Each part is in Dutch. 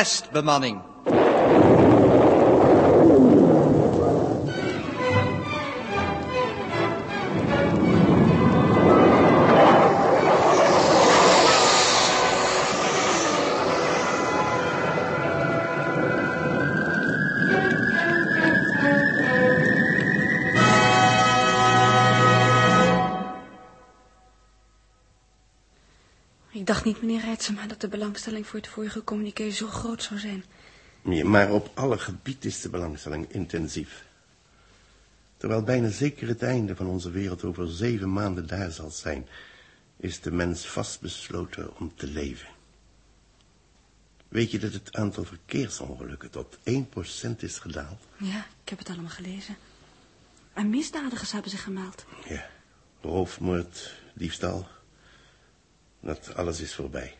testbemanning. Ik dat de belangstelling voor het vorige communiqué zo groot zou zijn. Ja, maar op alle gebieden is de belangstelling intensief. Terwijl bijna zeker het einde van onze wereld over zeven maanden daar zal zijn, is de mens vastbesloten om te leven. Weet je dat het aantal verkeersongelukken tot 1% is gedaald? Ja, ik heb het allemaal gelezen. En misdadigers hebben zich gemeld. Ja, roofmoord, diefstal. Dat alles is voorbij.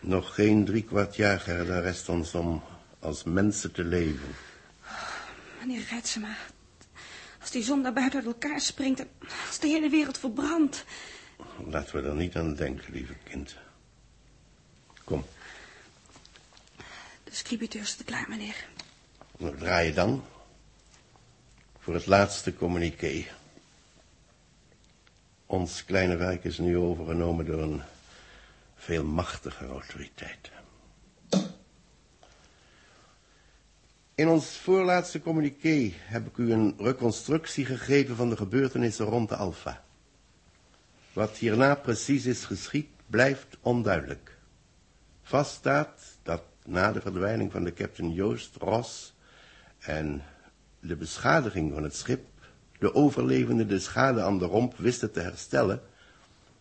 Nog geen drie kwart jaar, Gerda, rest ons om als mensen te leven. Meneer Rijtsema, als die zon daar buiten uit elkaar springt... en als de hele wereld verbrandt... Laten we er niet aan denken, lieve kind. Kom, De scribiteur is klaar, meneer. we draaien dan voor het laatste communiqué. Ons kleine werk is nu overgenomen door een veel machtiger autoriteit. In ons voorlaatste communiqué heb ik u een reconstructie gegeven van de gebeurtenissen rond de Alfa. Wat hierna precies is geschied, blijft onduidelijk. Vast staat dat na de verdwijning van de captain Joost Ros en de beschadiging van het schip, de overlevenden de schade aan de romp wisten te herstellen,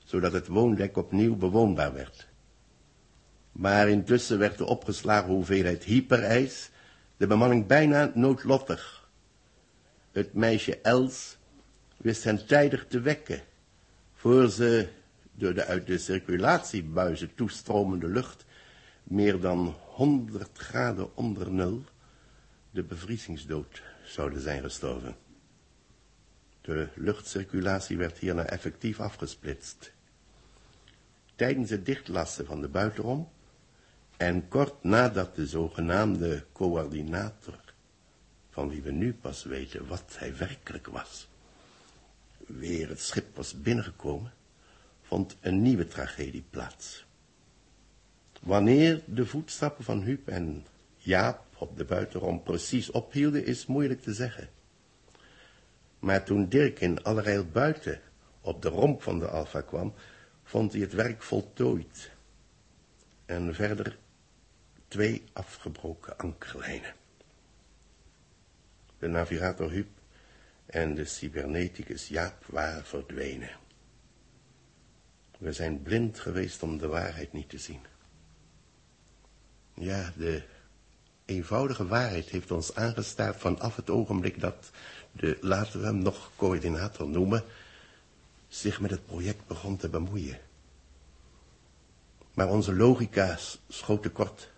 zodat het woondek opnieuw bewoonbaar werd. Maar intussen werd de opgeslagen hoeveelheid hyperijs de bemanning bijna noodlottig. Het meisje Els wist hen tijdig te wekken, voor ze door de uit de circulatiebuizen toestromende lucht meer dan 100 graden onder nul de bevriezingsdood zouden zijn gestorven. De luchtcirculatie werd hierna effectief afgesplitst. Tijdens het dichtlassen van de buitenrom en kort nadat de zogenaamde coördinator, van wie we nu pas weten wat hij werkelijk was, weer het schip was binnengekomen, vond een nieuwe tragedie plaats. Wanneer de voetstappen van Huub en Jaap op de buitenrom precies ophielden, is moeilijk te zeggen. Maar toen Dirk in allerlei buiten op de romp van de Alfa kwam, vond hij het werk voltooid. En verder twee afgebroken ankerlijnen. De navigator Huub en de cyberneticus Jaap waren verdwenen. We zijn blind geweest om de waarheid niet te zien. Ja, de eenvoudige waarheid heeft ons aangestaard vanaf het ogenblik dat de, laten we hem nog coördinator noemen, zich met het project begon te bemoeien. Maar onze logica schoot tekort.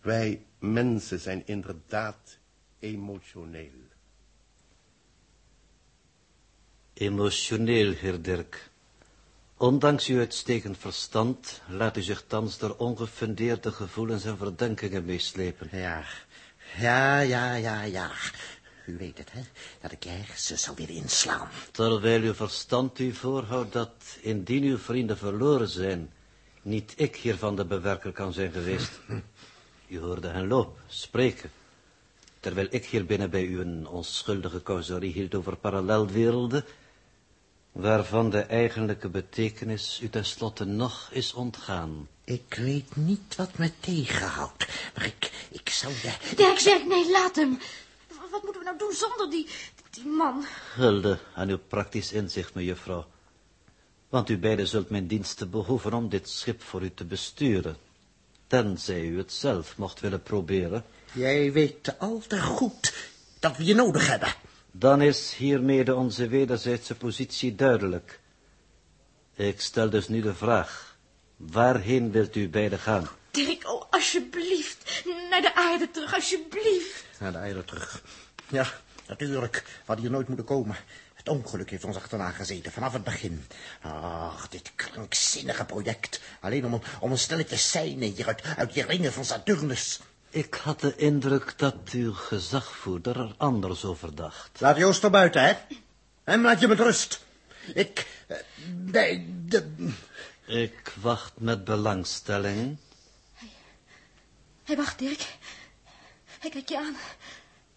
Wij mensen zijn inderdaad emotioneel. Emotioneel, heer Dirk. Ondanks uw uitstekend verstand laat u zich thans door ongefundeerde gevoelens en verdenkingen meeslepen. Ja, ja, ja, ja, ja. U weet het, hè, dat ik ergens zou willen inslaan. Terwijl uw verstand u voorhoudt dat, indien uw vrienden verloren zijn, niet ik hiervan de bewerker kan zijn geweest. U hoorde hen lopen, spreken. Terwijl ik hier binnen bij u een onschuldige causerie hield over parallelwerelden, waarvan de eigenlijke betekenis u tenslotte nog is ontgaan. Ik weet niet wat me tegenhoudt, maar ik, ik zou de... Dirk zegt nee, laat hem. Wat moeten we nou doen zonder die, die man? Hulde aan uw praktisch inzicht, mejuffrouw. Want u beiden zult mijn diensten behoeven om dit schip voor u te besturen. Tenzij u het zelf mocht willen proberen. Jij weet al te goed dat we je nodig hebben. Dan is hiermede onze wederzijdse positie duidelijk. Ik stel dus nu de vraag. Waarheen wilt u beiden gaan? Dirk, oh, alsjeblieft. Naar de aarde terug, alsjeblieft. Naar de eieren terug. Ja, natuurlijk. We hadden hier nooit moeten komen. Het ongeluk heeft ons achterna gezeten, vanaf het begin. Ach, dit krankzinnige project. Alleen om, een- om een stelletje seinen hier uit, uit die ringen van Saturnus. Ik had de indruk dat uw gezagvoerder er anders over dacht. Laat Joost er buiten, hè? Hem laat je met rust. Ik... eh, Nee, de... Ik wacht met belangstelling. Hij wacht, Dirk. Hij kijkt je aan.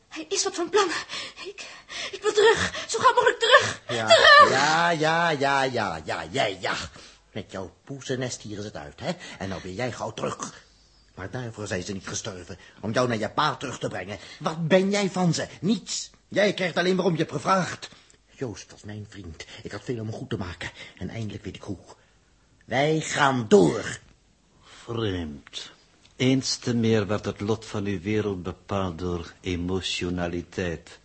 Hij is wat van plan. Ik, ik wil terug. Zo gauw mogelijk terug. Ja, Terug! ja, ja, ja, ja, ja, jij, ja. Met jouw poesennest hier is het uit, hè? En nou ben jij gauw terug. Maar daarvoor zijn ze niet gestorven. Om jou naar je pa terug te brengen. Wat ben jij van ze? Niets. Jij krijgt alleen maar om je hebt gevraagd. Joost was mijn vriend. Ik had veel om goed te maken. En eindelijk weet ik hoe. Wij gaan door. Vreemd. Eens te meer werd het lot van uw wereld bepaald door emotionaliteit.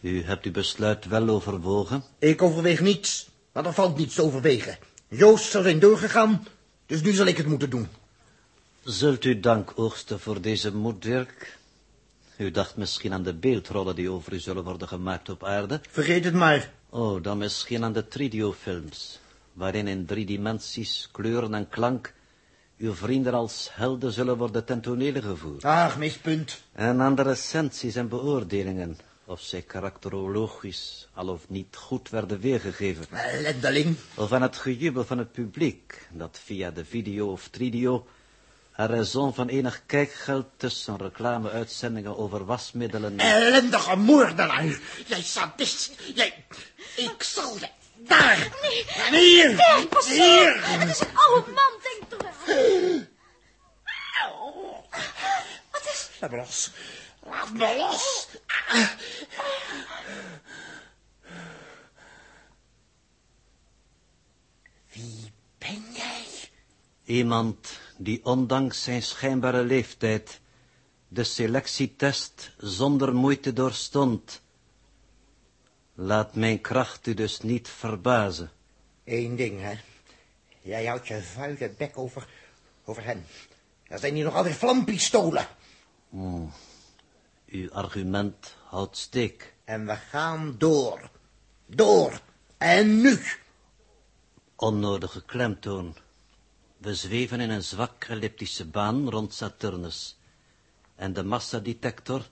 U hebt uw besluit wel overwogen? Ik overweeg niets. Want er valt niets te overwegen. Joost zou zijn doorgegaan. Dus nu zal ik het moeten doen. Zult u dank oogsten voor deze moed, Dirk? U dacht misschien aan de beeldrollen die over u zullen worden gemaakt op aarde. Vergeet het maar. Oh, dan misschien aan de tridiofilms, waarin in drie dimensies, kleuren en klank uw vrienden als helden zullen worden ten tonele gevoerd. Ach, mispunt. En aan de recensies en beoordelingen, of zij karakterologisch al of niet goed werden weergegeven. Ellendeling. Of aan het gejubel van het publiek, dat via de video of tridio, à raison van enig kijkgeld tussen reclameuitzendingen over wasmiddelen... Ellendige moordenaar. Jij sadist. Jij... Ik zal je... Daar. En hier. Hier. Het is een oude man, denk toch wel. Wat is... Laat me los. Laat me los. Wie ben jij? Iemand die ondanks zijn schijnbare leeftijd de selectietest zonder moeite doorstond. Laat mijn kracht u dus niet verbazen. Eén ding, hè. Jij houdt je vuile bek over, over hen. Er zijn hier nog altijd vlampistolen. Uw argument houdt steek. En we gaan door. Door. En nu. Onnodige klemtoon. We zweven in een zwak elliptische baan rond Saturnus. En de massadetector,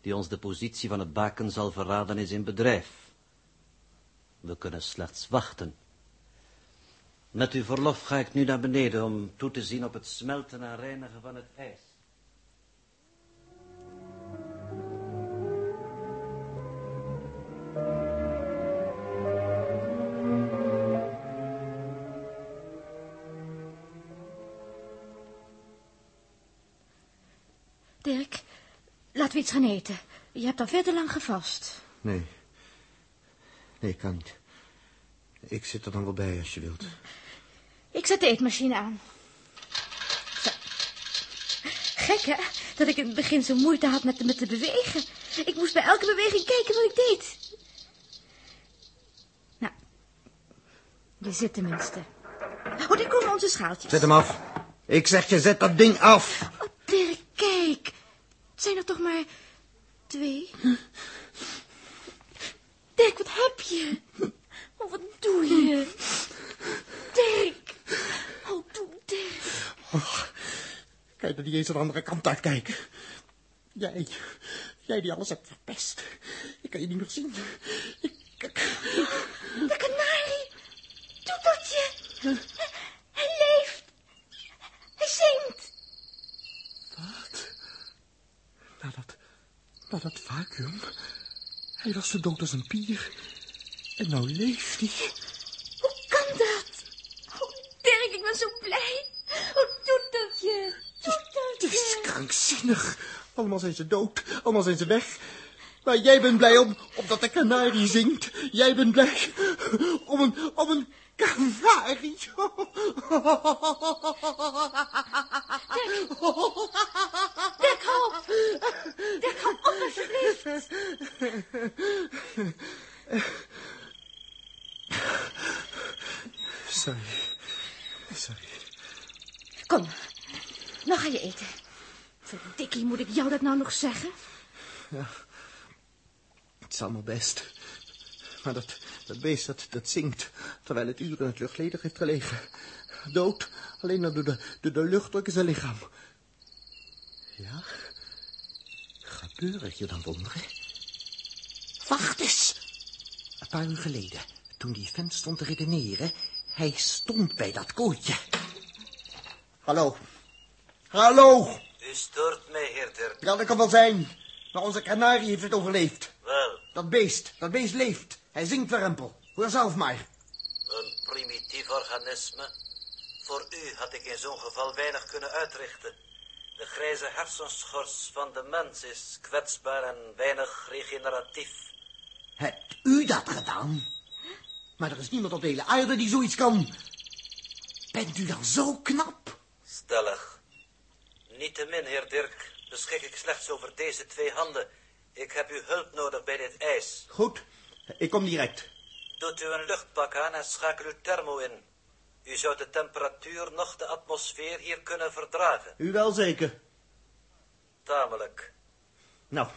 die ons de positie van het baken zal verraden, is in bedrijf. We kunnen slechts wachten. Met uw verlof ga ik nu naar beneden om toe te zien op het smelten en reinigen van het ijs. Laten we iets gaan eten. Je hebt al veel te lang gevast. Nee. Nee, ik kan niet. Ik zit er dan wel bij als je wilt. Ik zet de eetmachine aan. Zo. Gek, hè? Dat ik in het begin zo moeite had met, met te bewegen. Ik moest bij elke beweging kijken wat ik deed. Nou, je zit tenminste. Oh, daar komen onze schaaltjes. Zet hem af. Ik zeg je, zet dat ding af. Oh, Dirk, kijk. Het zijn er toch maar twee? Dirk, wat heb je? Oh, wat doe je? Dirk. Oh, doe Dirk. Kijk er niet eens aan de andere kant uitkijken. Jij, jij die alles hebt verpest. Ik kan je niet meer zien. Ik, ik- De kanarie. Toeteltje. Hij leeft. Hij zingt. Na dat, na dat vacuüm. Hij was zo dood als een pier. En nou leeft hij. Hoe kan dat? Oh, Dirk, ik ben zo blij. Oh, Toeteltje. Het is krankzinnig. Allemaal zijn ze dood. Allemaal zijn ze weg. Maar jij bent blij om, omdat de kanarie zingt. Jij bent blij om een, om een kanarie. Dirk, hou op. Dirk, hou op, alsjeblieft. Sorry. Sorry. Kom, nou ga je eten. Verdikkie, moet ik jou dat nou nog zeggen? Het is allemaal best. Maar dat, dat beest, dat, dat zingt, terwijl het uren in het luchtledig heeft gelegen. Dood, alleen door de, door de luchtdruk in zijn lichaam. Ja, gebeuren hier dan wonderen? Wacht eens! Een paar uur geleden, toen die vent stond te redeneren, hij stond bij dat kooitje. Hallo. Hallo! U stoort mij. Ja, dat kan wel zijn. Maar onze kanarie heeft het overleefd. Dat beest, dat beest leeft. Hij zingt verrempel. Hoor zelf maar. een primitief organisme. Voor u had ik in zo'n geval weinig kunnen uitrichten. De grijze hersenschors van de mens is kwetsbaar en weinig regeneratief. Hebt u dat gedaan? Maar er is niemand op de hele aarde die zoiets kan. Bent u dan zo knap? Stellig. Niettemin, heer Dirk, beschik ik slechts over deze twee handen. Ik heb uw hulp nodig bij dit ijs. Goed, ik kom direct. Doet u een luchtpak aan en schakel uw thermo in. U zou de temperatuur nog de atmosfeer hier kunnen verdragen. U wel zeker? Tamelijk. Nou,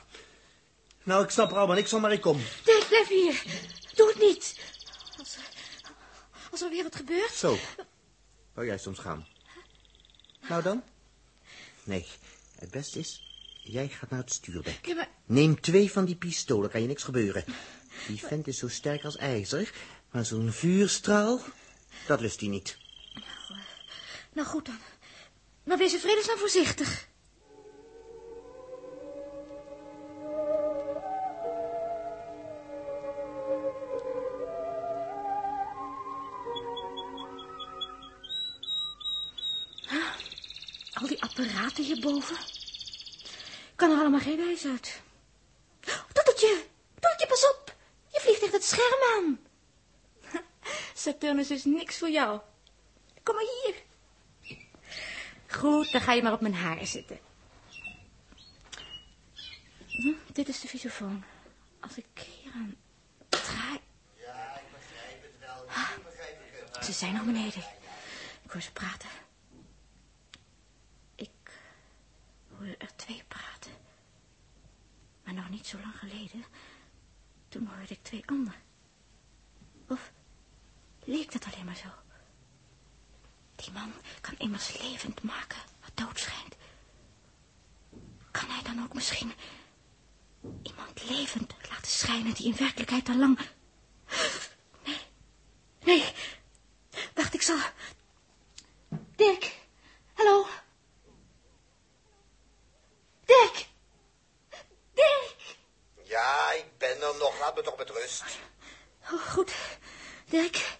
nou, ik snap er allemaal niks van, maar ik kom. Dirk, blijf hier. Doe het niet. Als er, als er weer wat gebeurt. Zo. Wou jij soms gaan? Nou dan? Nee, het beste is, jij gaat naar het stuurdek. Ja, maar Neem twee van die pistolen, kan je niks gebeuren. Die vent is zo sterk als ijzer, maar zo'n vuurstraal, dat lust hij niet. Nou goed dan. Maar wees in vredesnaam voorzichtig. Ah, Al die apparaten hierboven. Geen wijs uit. Toeteltje, Toeteltje, pas op. Je vliegt tegen het scherm aan. Saturnus is niks voor jou. Kom maar hier. Goed, dan ga je maar op mijn haren zitten. Hm, dit is de visofoon. Als ik hier aan draai... Ja, ik begrijp het wel. Ah, Ze zijn nog beneden. Ik hoor ze praten. Ik hoorde er twee praten. Nog niet zo lang geleden. Toen hoorde ik twee anderen. Of leek dat alleen maar zo? Die man kan immers levend maken wat dood schijnt. Kan hij dan ook misschien iemand levend laten schijnen die in werkelijkheid al lang... Nee, nee. Wacht, ik zal... Dirk, hallo. Dirk. Dirk. Ja, ik ben er nog. Laat me toch met rust. Oh, goed, Dirk.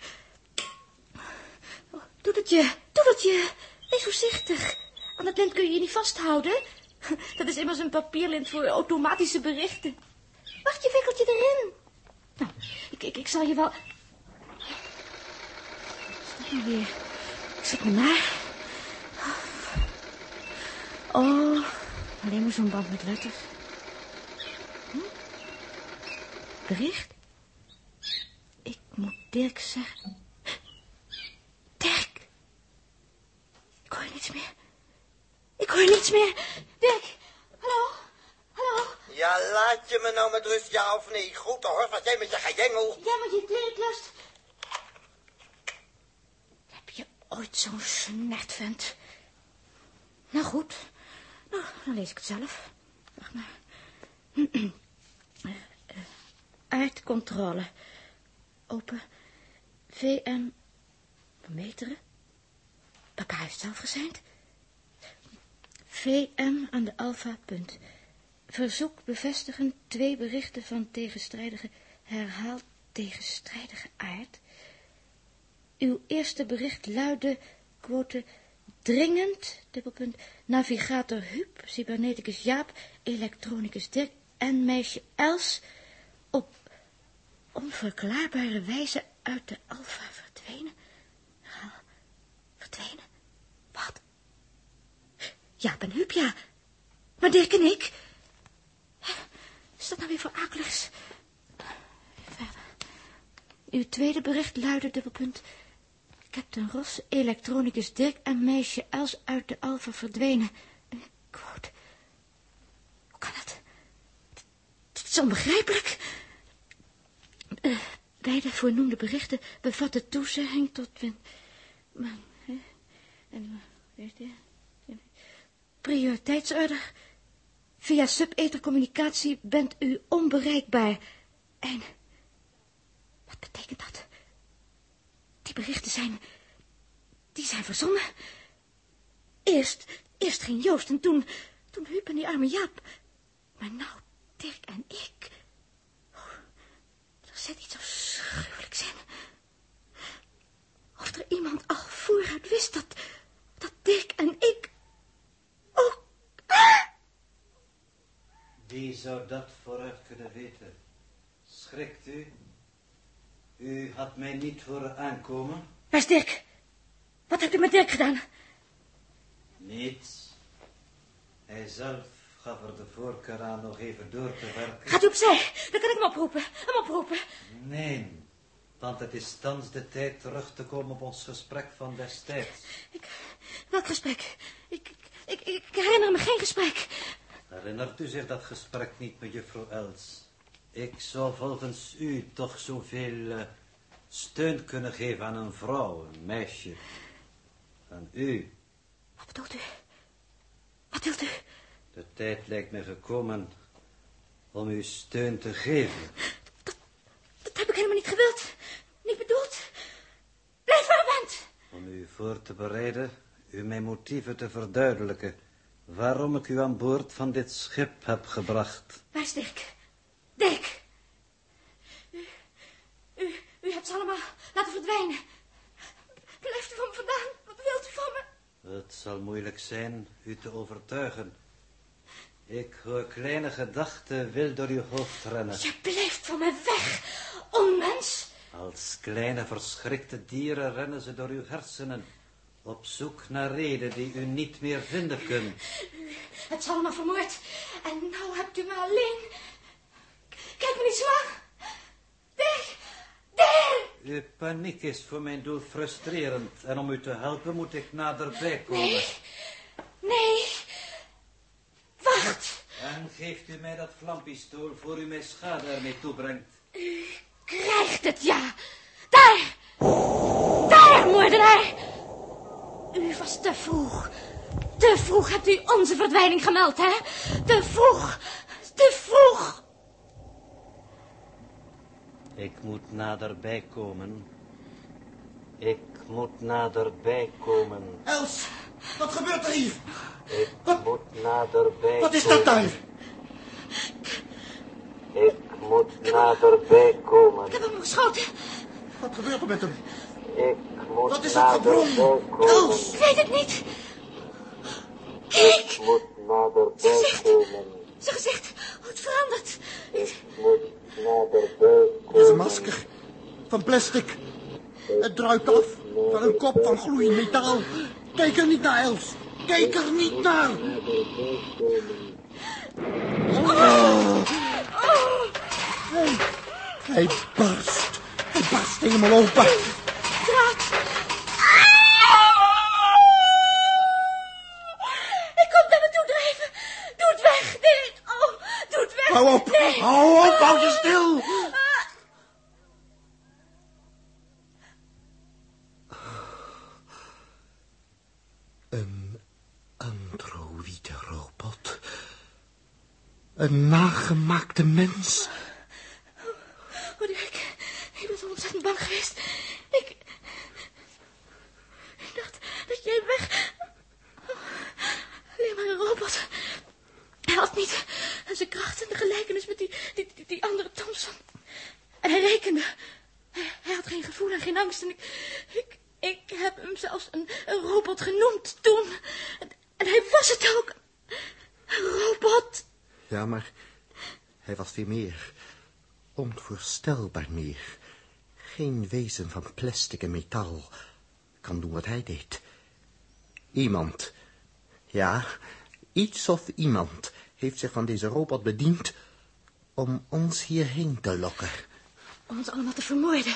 Oh, Toeteltje, Toeteltje, wees voorzichtig. Aan het lint kun je Dat is immers een papierlint voor automatische berichten. Wacht, je wikkeltje erin. Nou, ik, ik, ik zal je wel... Dat nou weer? Me naar. Oh, alleen maar zo'n band met letters. Hm? Bericht? Ik moet Dirk zeggen. Dirk! Ik hoor niets meer. Ik hoor niets meer. Dirk, hallo? Hallo? Ja, laat je me nou met rust, ja of nee? Goed hoor, wat jij met je gejengel. Ja, met je klerenklust. Heb je ooit zo'n snertvent? Nou goed, nou, dan lees ik het zelf. Wacht maar. Eh, Aardcontrole. Open. VM. Meteren. Papa heeft zelf gezeind. VM aan de alfa punt. Verzoek bevestigen twee berichten van tegenstrijdige, herhaald tegenstrijdige aard. Uw eerste bericht luidde, quote, dringend, dubbelpunt, navigator Huub, cyberneticus Jaap, elektronicus Dirk en meisje Els op onverklaarbare wijze uit de alfa verdwenen. Ja, verdwenen? Wat? Jaap en Huub, ja. Maar Dirk en ik... Is dat nou weer voor akeligs? Uw tweede bericht luidde dubbelpunt. Captain Ross, elektronicus Dirk en meisje Els uit de Alfa verdwenen. Quote. Hoe kan dat? Dit is onbegrijpelijk. Uh, beide voornoemde berichten bevatten toezegging tot... Maar, hè, en, weet je, prioriteitsorde. Via subethercommunicatie bent u onbereikbaar. En... Wat betekent dat? Die berichten zijn... Die zijn verzonnen. Eerst, eerst ging Joost en toen... Toen Huub en die arme Jaap. Maar nou, Dirk en ik... Oh, er zit iets afschuwelijks in. Of er iemand al vooruit wist dat... Dat Dirk en ik... Wie zou dat vooruit kunnen weten? Schrikt u? U had mij niet horen aankomen? Waar is Dirk? Wat hebt u met Dirk gedaan? Niets. Hij zelf gaf er de voorkeur aan nog even door te werken. Gaat u opzij, dan kan ik hem oproepen. Hem oproepen. Nee, want het is thans de tijd terug te komen op ons gesprek van destijds. Ik, welk gesprek? Ik, ik, herinner me geen gesprek. Herinnert u zich dat gesprek niet, mevrouw Els? Ik zou volgens u toch zoveel uh, steun kunnen geven aan een vrouw, een meisje. Aan u. Wat bedoelt u? Wat wilt u? De tijd lijkt me gekomen om u steun te geven. Dat, dat heb ik helemaal niet gewild. Niet bedoeld. Blijf waar u bent. Om u voor te bereiden, u mijn motieven te verduidelijken. Waarom ik u aan boord van dit schip heb gebracht. Waar is Dirk? Dirk! U, u, u hebt ze allemaal laten verdwijnen. Blijft u van me vandaan. Wat wilt u van me? Het zal moeilijk zijn u te overtuigen. Ik hoor kleine gedachten wil door uw hoofd rennen. Je blijft van me weg, onmens. Als kleine verschrikte dieren rennen ze door uw hersenen. Op zoek naar reden die u niet meer vinden kunt. Hebt ze allemaal vermoord. En nou hebt u me alleen. Kijk me niet zo aan. Dirk! Uw paniek is voor mijn doel frustrerend. En om u te helpen moet ik naderbij komen. Nee, nee. Wacht. En geeft u mij dat vlampistool voor u mij schade ermee toebrengt. U krijgt het, ja. Daar! Daar, moordenaar! U was te vroeg. Te vroeg hebt u onze verdwijning gemeld, hè? Te vroeg. Te vroeg. Ik moet naderbij komen. Ik moet naderbij komen. Els, wat gebeurt er hier? Ik Wat? moet naderbij Wat is dat daar? Ik moet naderbij komen. Ik heb hem geschoten. Wat gebeurt er met hem? Ik Wat is dat gebrom? Els! Ik weet het niet. Kijk, komen. zijn gezicht. Hoe het verandert. Ik moet naderbij Dat is een masker. Van plastic. Het druipt af van een kop van gloeiend metaal. Kijk er niet naar, Els. Kijk er niet naar. Hij, hij barst. Hij barst helemaal open. Draad. Ik kom naar me toe drijven. Doe het weg, Dirk. Oh, doe het weg. Hou op. Nee. Hou op, hou je stil. Een androïde robot. Een nagemaakte mens. Oh, Dirk, ik ben zo ontzettend bang geweest. Ik... Ik dacht dat jij weg... Oh, alleen maar een robot. Hij had niet zijn kracht en de gelijkenis met die, die, die, die andere Thompson. En hij rekende. Hij, hij had geen gevoel en geen angst. En ik, ik, ik heb hem zelfs een, een robot genoemd toen. En, en hij was het ook. Een robot. Ja, maar meer. Onvoorstelbaar meer. Geen wezen van plastic en metaal kan doen wat hij deed. Iemand, ja, iets of iemand heeft zich van deze robot bediend om ons hierheen te lokken. Om ons allemaal te vermoorden.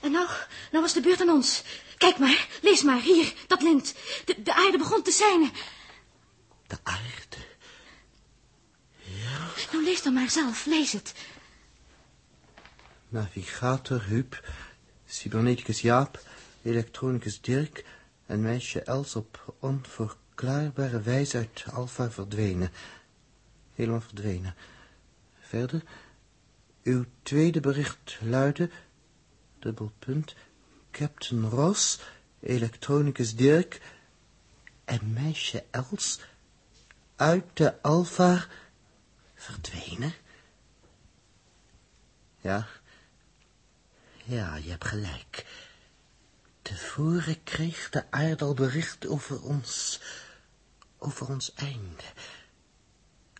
En nou, nou was de beurt aan ons. Kijk maar, lees maar, hier, dat lint. De, de aarde begon te zijnen. De aarde. Nou, lees dan maar zelf, lees het. Navigator Huub, cyberneticus Jaap, elektronicus Dirk en meisje Els op onverklaarbare wijze uit Alpha verdwenen. Helemaal verdwenen. Verder, uw tweede bericht luidde, dubbelpunt, Captain Ross, elektronicus Dirk en meisje Els uit de Alpha verdwenen? Ja, ja, je hebt gelijk. Tevoren kreeg de aarde al bericht over ons, over ons einde.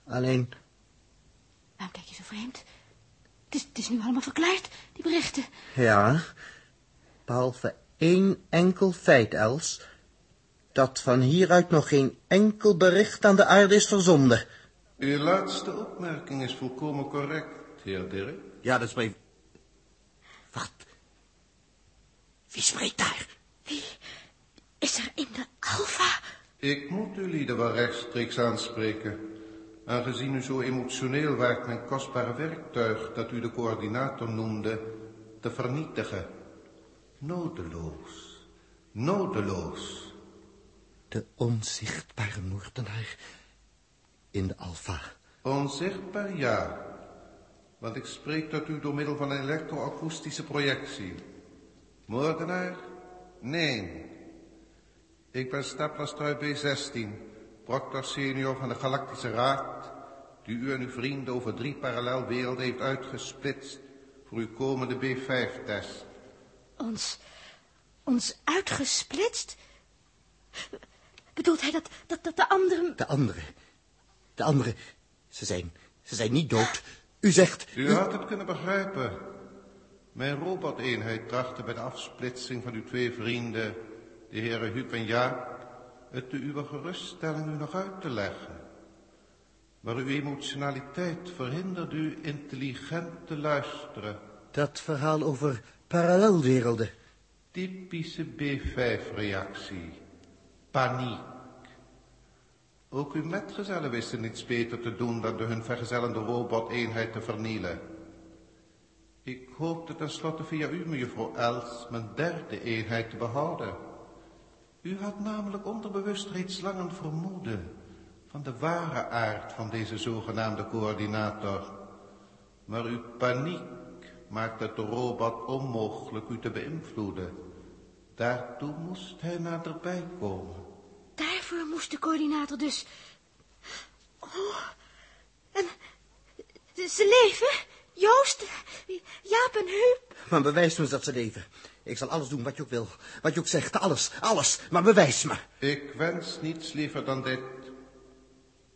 Alleen... Waarom kijk je zo vreemd? Het is, het is nu allemaal verklaard, die berichten. Ja, behalve één enkel feit, Els, dat van hieruit nog geen enkel bericht aan de aarde is verzonden. Uw laatste opmerking is volkomen correct, heer Dirk. Ja, dat is mijn... Wat? Wie spreekt daar? Wie is er in de Alpha? Ik moet u lieden wel rechtstreeks aanspreken. Aangezien u zo emotioneel waart mijn kostbare werktuig, dat u de coördinator noemde, te vernietigen. Nodeloos. Nodeloos. De onzichtbare moordenaar in de Alpha. Onzichtbaar ja. Want ik spreek tot u door middel van een elektroakoestische projectie. Moordenaar? Nee. Ik ben Staplerstruy B16, proctor senior van de Galactische Raad, die u en uw vrienden over drie parallelwerelden heeft uitgesplitst voor uw komende B5-test. Ons, ons uitgesplitst? Bedoelt hij dat, dat, dat de anderen... De anderen. De anderen. Ze zijn, ze zijn niet dood. U zegt... U had het kunnen begrijpen. Mijn roboteenheid trachtte bij de afsplitsing van uw twee vrienden, de heren Huub en Jaap, het te uw geruststelling u nog uit te leggen. Maar uw emotionaliteit verhindert u intelligent te luisteren. Dat verhaal over parallelwerelden. Typische B5-reactie. Paniek. Ook uw metgezellen wisten niets beter te doen dan de hun vergezellende roboteenheid te vernielen. Ik hoopte tenslotte via u, mevrouw Els, mijn derde eenheid te behouden. U had namelijk onderbewust reeds lang een vermoeden van de ware aard van deze zogenaamde coördinator. Maar uw paniek maakte het de robot onmogelijk u te beïnvloeden. Daartoe moest hij naderbij komen. Daarvoor moest de coördinator dus... Oh, en ze leven? Joost, Jaap en Huub. Maar bewijs me eens dat ze leven. Ik zal alles doen wat je ook wil. Wat je ook zegt, alles, alles. Maar bewijs me. Ik wens niets liever dan dit.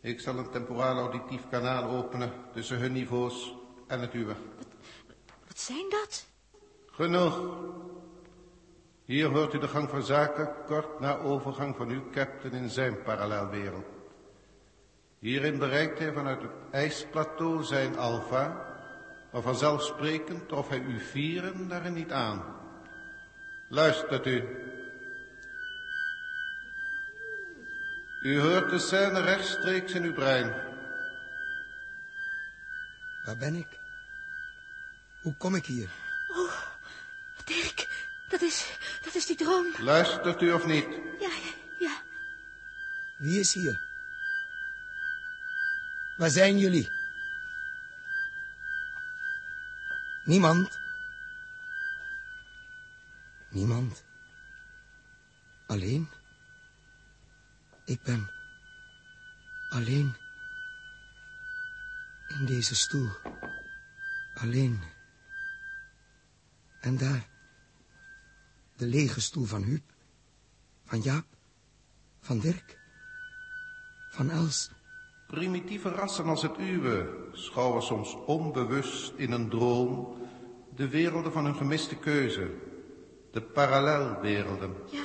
Ik zal een temporaal auditief kanaal openen tussen hun niveaus en het uwe. Wat zijn dat? Genoeg. Hier hoort u de gang van zaken kort na overgang van uw captain in zijn parallelwereld. Hierin bereikt hij vanuit het ijsplateau zijn alfa, maar vanzelfsprekend trof hij u vieren daarin niet aan. Luistert u. U hoort de scène rechtstreeks in uw brein. Waar ben ik? Hoe kom ik hier? Oh, Dirk, dat is, dat is die droom. Luistert u of niet? Ja, ja, ja. Wie is hier? Waar zijn jullie? Niemand? Niemand? Alleen? Ik ben alleen in deze stoel. Alleen. En daar, de lege stoel van Huub, van Jaap, van Dirk, van Els. Primitieve rassen als het uwe schouwen soms onbewust in een droom de werelden van hun gemiste keuze. De parallelwerelden. Ja,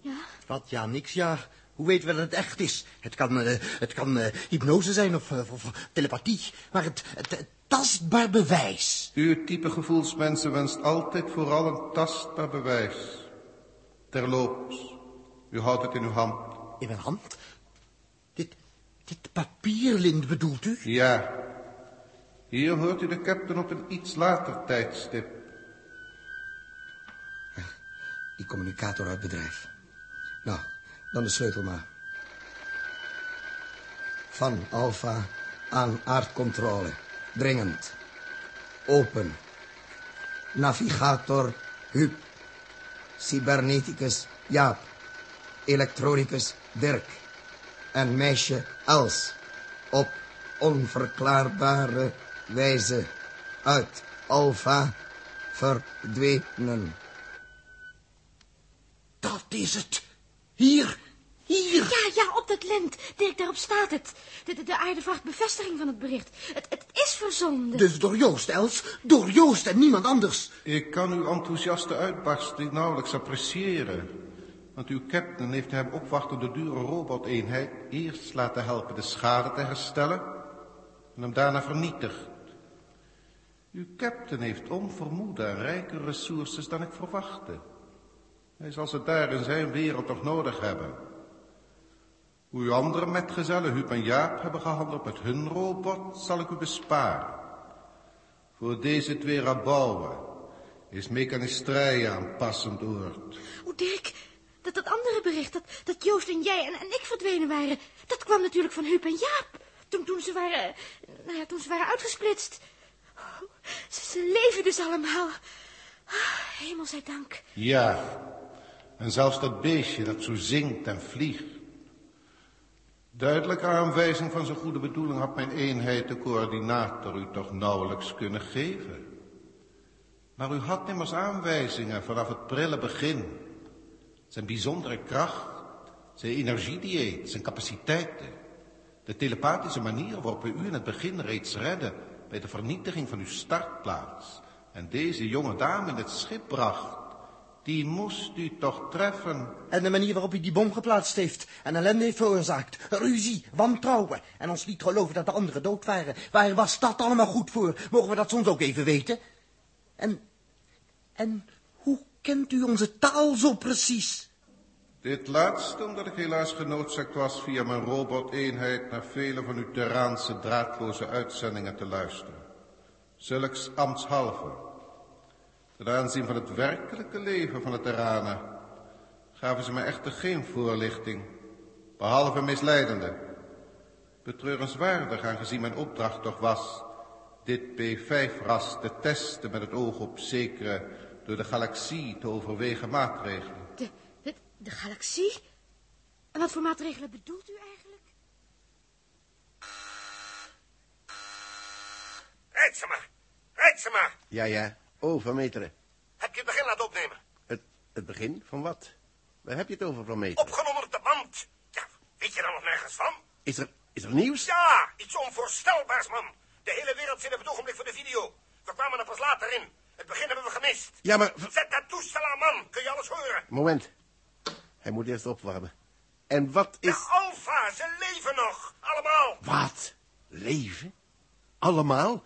ja. Wat, ja, niks, ja. Hoe weten we dat het echt is? Het kan, uh, het kan uh, hypnose zijn of, uh, of, telepathie. Maar het, het, het tastbaar bewijs. Uw type gevoelsmensen wenst altijd vooral een tastbaar bewijs. Terloops, u houdt het in uw hand. In mijn hand? Dit, dit papierlint bedoelt u? Ja. Hier hoort u de captain op een iets later tijdstip. Die communicator uit bedrijf. Nou, dan de sleutel maar. Van Alpha aan aardcontrole. Dringend. Open. Navigator Huub. Cyberneticus Jaap. Elektronicus Dirk. En meisje Els. Op onverklaarbare wijze uit Alpha verdwenen. Dat is het. Hier, hier. Ja, ja, op dat lint. Dirk, daarop staat het. De, de, de aarde vraagt bevestiging van het bericht. Het, verzonden. Dus door Joost, Els. Door Joost en niemand anders. Ik kan uw enthousiaste uitbarsting nauwelijks appreciëren. Want uw captain heeft hem opwachtende dure roboteenheid eerst laten helpen de schade te herstellen en hem daarna vernietigd. Uw captain heeft onvermoede en rijke resources dan ik verwachtte. Hij zal ze daar in zijn wereld toch nodig hebben. Hoe uw andere metgezellen, Huub en Jaap, hebben gehandeld met hun robot, zal ik u besparen. Voor deze twee rabouwen is mechanistrije een passend oord. O, Dirk, dat, dat andere bericht, dat, dat Joost en jij en, en ik verdwenen waren, dat kwam natuurlijk van Huub en Jaap. Toen, toen ze waren, nou ja, toen ze waren uitgesplitst. Oh, ze, ze leven dus allemaal. Ah, hemel zij dank. Ja, en zelfs dat beestje dat zo zingt en vliegt. Duidelijke aanwijzing van zijn goede bedoeling had mijn eenheid, de coördinator, u toch nauwelijks kunnen geven. Maar u had immers aanwijzingen vanaf het prille begin. Zijn bijzondere kracht, zijn energiedieet, zijn capaciteiten. De telepathische manier waarop u in het begin reeds redden bij de vernietiging van uw startplaats. En deze jonge dame in het schip bracht. Die moest u toch treffen. En de manier waarop hij die bom geplaatst heeft en ellende heeft veroorzaakt. Ruzie, wantrouwen en ons liet geloven dat de anderen dood waren. Waar was dat allemaal goed voor? Mogen we dat soms ook even weten? En, en hoe kent u onze taal zo precies? Dit laatste omdat ik helaas genoodzaakt was via mijn roboteenheid naar vele van uw Terraanse draadloze uitzendingen te luisteren. Zulks ambtshalve. Ten aanzien van het werkelijke leven van de Terranen gaven ze me echter geen voorlichting, behalve misleidende. Betreurenswaardig aangezien mijn opdracht toch was dit P5-ras te testen met het oog op zekere door de galaxie te overwegen maatregelen. De, de, de galaxie? En wat voor maatregelen bedoelt u eigenlijk? Rijtsema! Rijtsema! Ja, ja. Oh, Van Meteren. Heb je het begin laten opnemen? Het, het begin van wat? Waar heb je het over, Van Meteren? Opgenomen op de band. Ja, weet je daar nog nergens van? Is er, is er nieuws? Ja, iets onvoorstelbaars, man. De hele wereld zit op het ogenblik voor de video. We kwamen er pas later in. Het begin hebben we gemist. Ja, maar... Zet dat toestel aan, man. Kun je alles horen? Moment. Hij moet eerst opwarmen. En wat is... De Alfa, ze leven nog. Allemaal. Wat? Leven? Allemaal?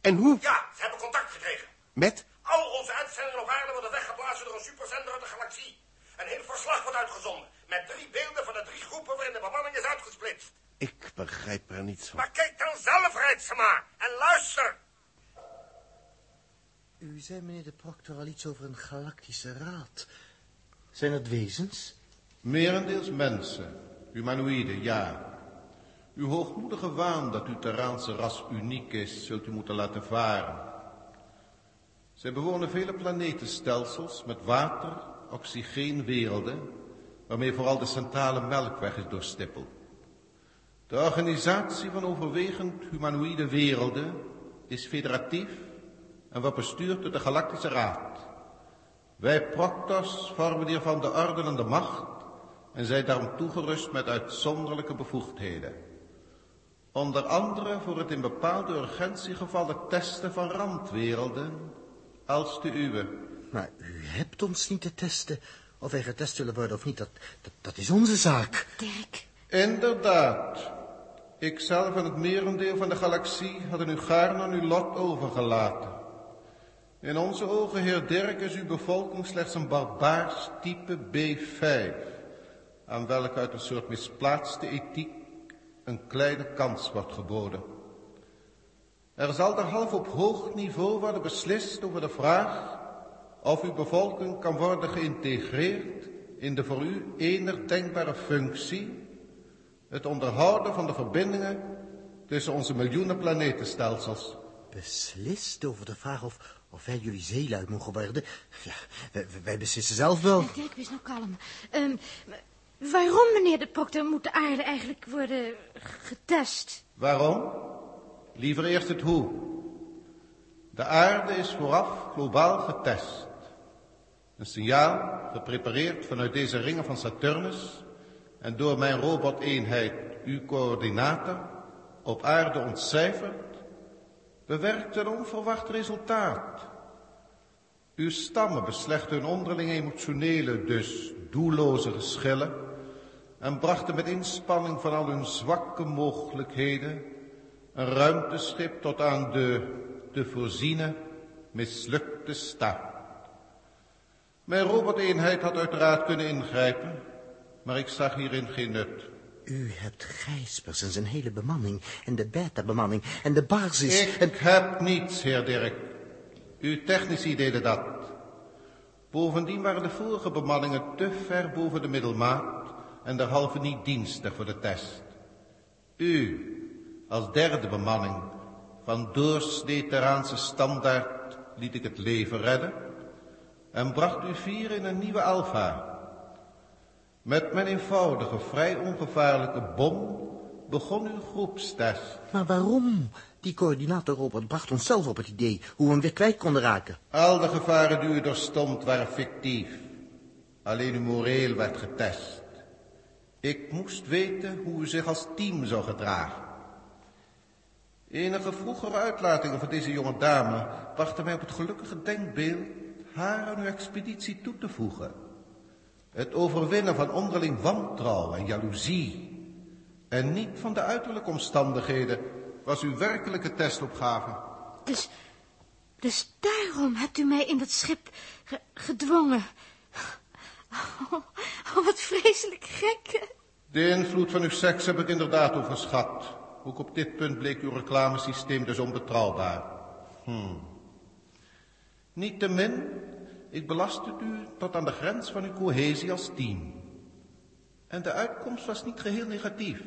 En hoe? Ja, ze hebben contact gekregen. Met? Al onze uitzendingen op aarde worden weggeblazen door een superzender uit de galaxie. Een heel verslag wordt uitgezonden. Met drie beelden van de drie groepen waarin de bemanning is uitgesplitst. Ik begrijp er niets van. Maar kijk dan zelf, Rijtsema. En luister. U zei, meneer de proctor, al iets over een galactische raad. Zijn het wezens? Merendeels mensen, humanoïden, ja. Uw hoogmoedige waan dat uw Terraanse ras uniek is, zult u moeten laten varen. Zij bewonen vele planetenstelsels met water, oxygeenwerelden, waarmee vooral de centrale melkweg is doorstippeld. De organisatie van overwegend humanoïde werelden is federatief en wordt bestuurd door de Galactische Raad. Wij Proctors vormen hiervan de orde en de macht en zijn daarom toegerust met uitzonderlijke bevoegdheden. Onder andere voor het in bepaalde urgentiegevallen testen van randwerelden als de uwe. Maar u hebt ons niet te testen. Of wij getest zullen worden of niet, dat, dat, dat is onze zaak. Dirk, Inderdaad. Ikzelf en het merendeel van de galaxie hadden u gaarne aan uw lot overgelaten. In onze ogen, heer Dirk, is uw bevolking slechts een barbaars type B5, aan welke uit een soort misplaatste ethiek een kleine kans wordt geboden. Er zal derhalve op hoog niveau worden beslist over de vraag of uw bevolking kan worden geïntegreerd in de voor u enig denkbare functie, het onderhouden van de verbindingen tussen onze miljoenen planetenstelsels. Beslist over de vraag of, of wij jullie zeelui mogen worden? Ja, wij, wij beslissen zelf wel. Dirk, wees nou kalm. Ehm, waarom, meneer de proctor, moet de aarde eigenlijk worden getest? Waarom? Liever eerst het hoe. De aarde is vooraf globaal getest. Een signaal, geprepareerd vanuit deze ringen van Saturnus en door mijn roboteenheid, uw coördinator, op aarde ontcijferd, bewerkt een onverwacht resultaat. Uw stammen beslechten hun onderling emotionele, dus doelloze geschillen en brachten met inspanning van al hun zwakke mogelijkheden een ruimteschip tot aan de te voorziene mislukte start. Mijn roboteenheid had uiteraard kunnen ingrijpen, maar ik zag hierin geen nut. U hebt Gijspers en zijn hele bemanning en de beta-bemanning en de basis... Ik en... heb niets, heer Dirk. Uw technici deden dat. Bovendien waren de vorige bemanningen te ver boven de middelmaat en derhalve niet dienstig voor de test. U, als derde bemanning, van doorsnee Terraanse standaard, liet ik het leven redden en bracht u vier in een nieuwe alfa. Met mijn eenvoudige, vrij ongevaarlijke bom begon uw groepstest. Maar waarom? Die coördinator Robert bracht ons zelf op het idee hoe we hem weer kwijt konden raken. Al de gevaren die u doorstond waren fictief. Alleen uw moreel werd getest. Ik moest weten hoe u zich als team zou gedragen. Enige vroegere uitlatingen van deze jonge dame brachten mij op het gelukkige denkbeeld haar aan uw expeditie toe te voegen. Het overwinnen van onderling wantrouwen en jaloezie en niet van de uiterlijke omstandigheden was uw werkelijke testopgave. Dus, dus daarom hebt u mij in dat schip ge- gedwongen. Oh, oh, wat vreselijk gek. De invloed van uw seks heb ik inderdaad overschat. Ook op dit punt bleek uw reclamesysteem dus onbetrouwbaar. Hmm. Niettemin, ik belastte u tot aan de grens van uw cohesie als team. En de uitkomst was niet geheel negatief.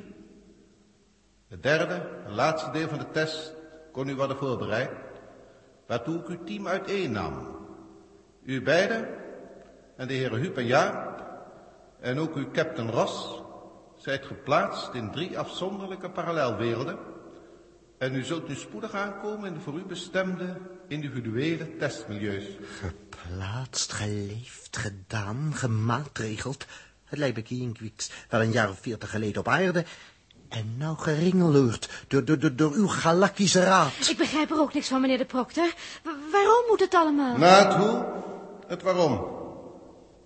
Het derde en laatste deel van de test kon u worden voorbereid, waartoe ik uw team uiteennam. U beiden en de heren Huub en Jaap en ook uw captain Ross zijt geplaatst in drie afzonderlijke parallelwerelden en u zult nu spoedig aankomen in de voor u bestemde individuele testmilieus. Geplaatst, geleefd, gedaan, gemaatregeld. Het lijkt me Kinkwiks wel een jaar of veertig geleden op aarde. En nou geringeloerd door, door, door, door uw galactische raad. Ik begrijp er ook niks van, meneer de proctor. Wa- waarom moet het allemaal? Na het hoe, het waarom.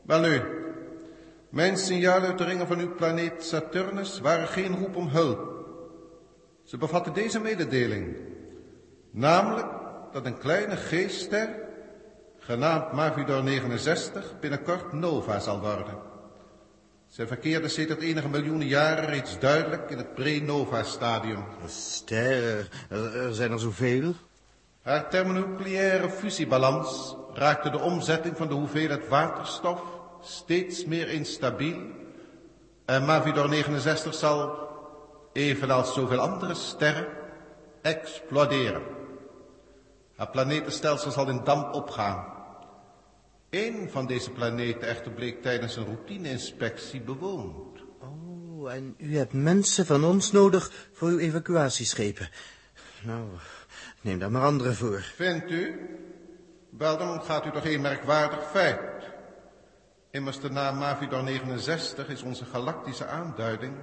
Wel nu, mijn signalen uit de ringen van uw planeet Saturnus waren geen roep om hulp. Ze bevatten deze mededeling. Namelijk dat een kleine geestster, genaamd Mavidor 69, binnenkort Nova zal worden. Zij verkeerde sedert enige miljoenen jaren reeds duidelijk in het pre-Nova-stadium. Sterren, er, er zijn er zoveel. Haar thermonucleaire fusiebalans raakte de omzetting van de hoeveelheid waterstof steeds meer instabiel. En Mavidor 69 zal, evenals zoveel andere sterren, exploderen. Haar planetenstelsel zal in damp opgaan. Eén van deze planeten echter bleek tijdens een routine-inspectie bewoond. Oh, en u hebt mensen van ons nodig voor uw evacuatieschepen. Nou, neem daar maar andere voor. Vindt u? Wel, dan ontgaat u toch een merkwaardig feit. Immers de naam Mavidor 69 is onze galactische aanduiding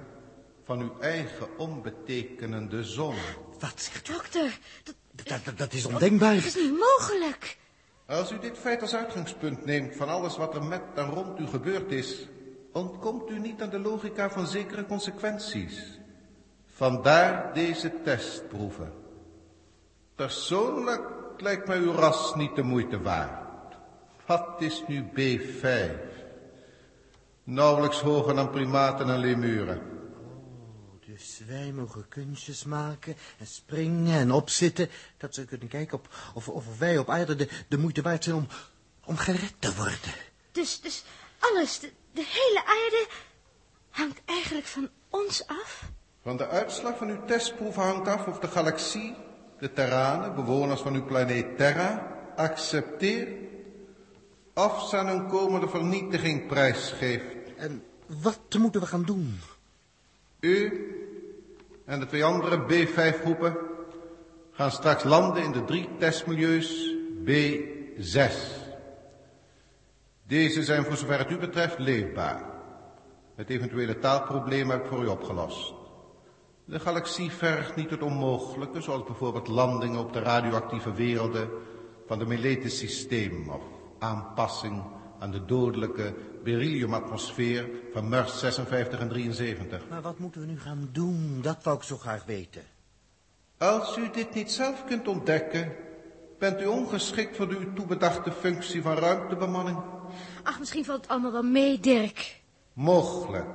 van uw eigen onbetekenende zon. Wat zegt u? Dokter, dat, Dat, dat, dat is ondenkbaar. dat is niet mogelijk. Als u dit feit als uitgangspunt neemt van alles wat er met en rond u gebeurd is, ontkomt u niet aan de logica van zekere consequenties. Vandaar deze testproeven. Persoonlijk lijkt mij uw ras niet de moeite waard. Wat is nu B5? Nauwelijks hoger dan primaten en lemuren. Dus wij mogen kunstjes maken en springen en opzitten... dat ze kunnen kijken op, of, of wij op aarde de, de moeite waard zijn om, om gered te worden. Dus, dus alles, de, de hele aarde, hangt eigenlijk van ons af? Van de uitslag van uw testproef hangt af of de galaxie, de terranen, bewoners van uw planeet Terra, accepteert of ze aan een komende vernietiging prijsgeeft. En wat moeten we gaan doen? U en de twee andere B5-groepen gaan straks landen in de drie testmilieus B6. Deze zijn voor zover het u betreft leefbaar. Het eventuele taalprobleem heb ik voor u opgelost. De galaxie vergt niet het onmogelijke, zoals bijvoorbeeld landingen op de radioactieve werelden van de Meletis systeem of aanpassing aan de dodelijke berylliumatmosfeer van MERS 56 en 73. Maar wat moeten we nu gaan doen? Dat wou ik zo graag weten. Als u dit niet zelf kunt ontdekken, bent u ongeschikt voor de u toebedachte functie van ruimtebemanning. Ach, misschien valt het allemaal wel mee, Dirk. Mogelijk.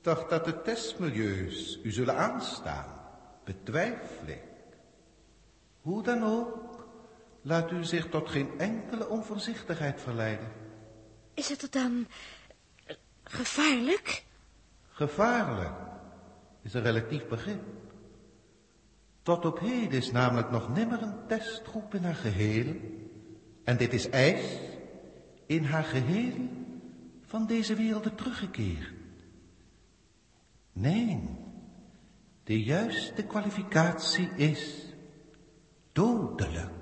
Toch dat de testmilieus u zullen aanstaan, betwijfel ik. Hoe dan ook, laat u zich tot geen enkele onvoorzichtigheid verleiden. Is het dan eh, gevaarlijk? Gevaarlijk is een relatief begrip. Tot op heden is namelijk nog nimmer een testgroep in haar geheel, en dit is eis, in haar geheel van deze werelden teruggekeerd. Nee, de juiste kwalificatie is dodelijk.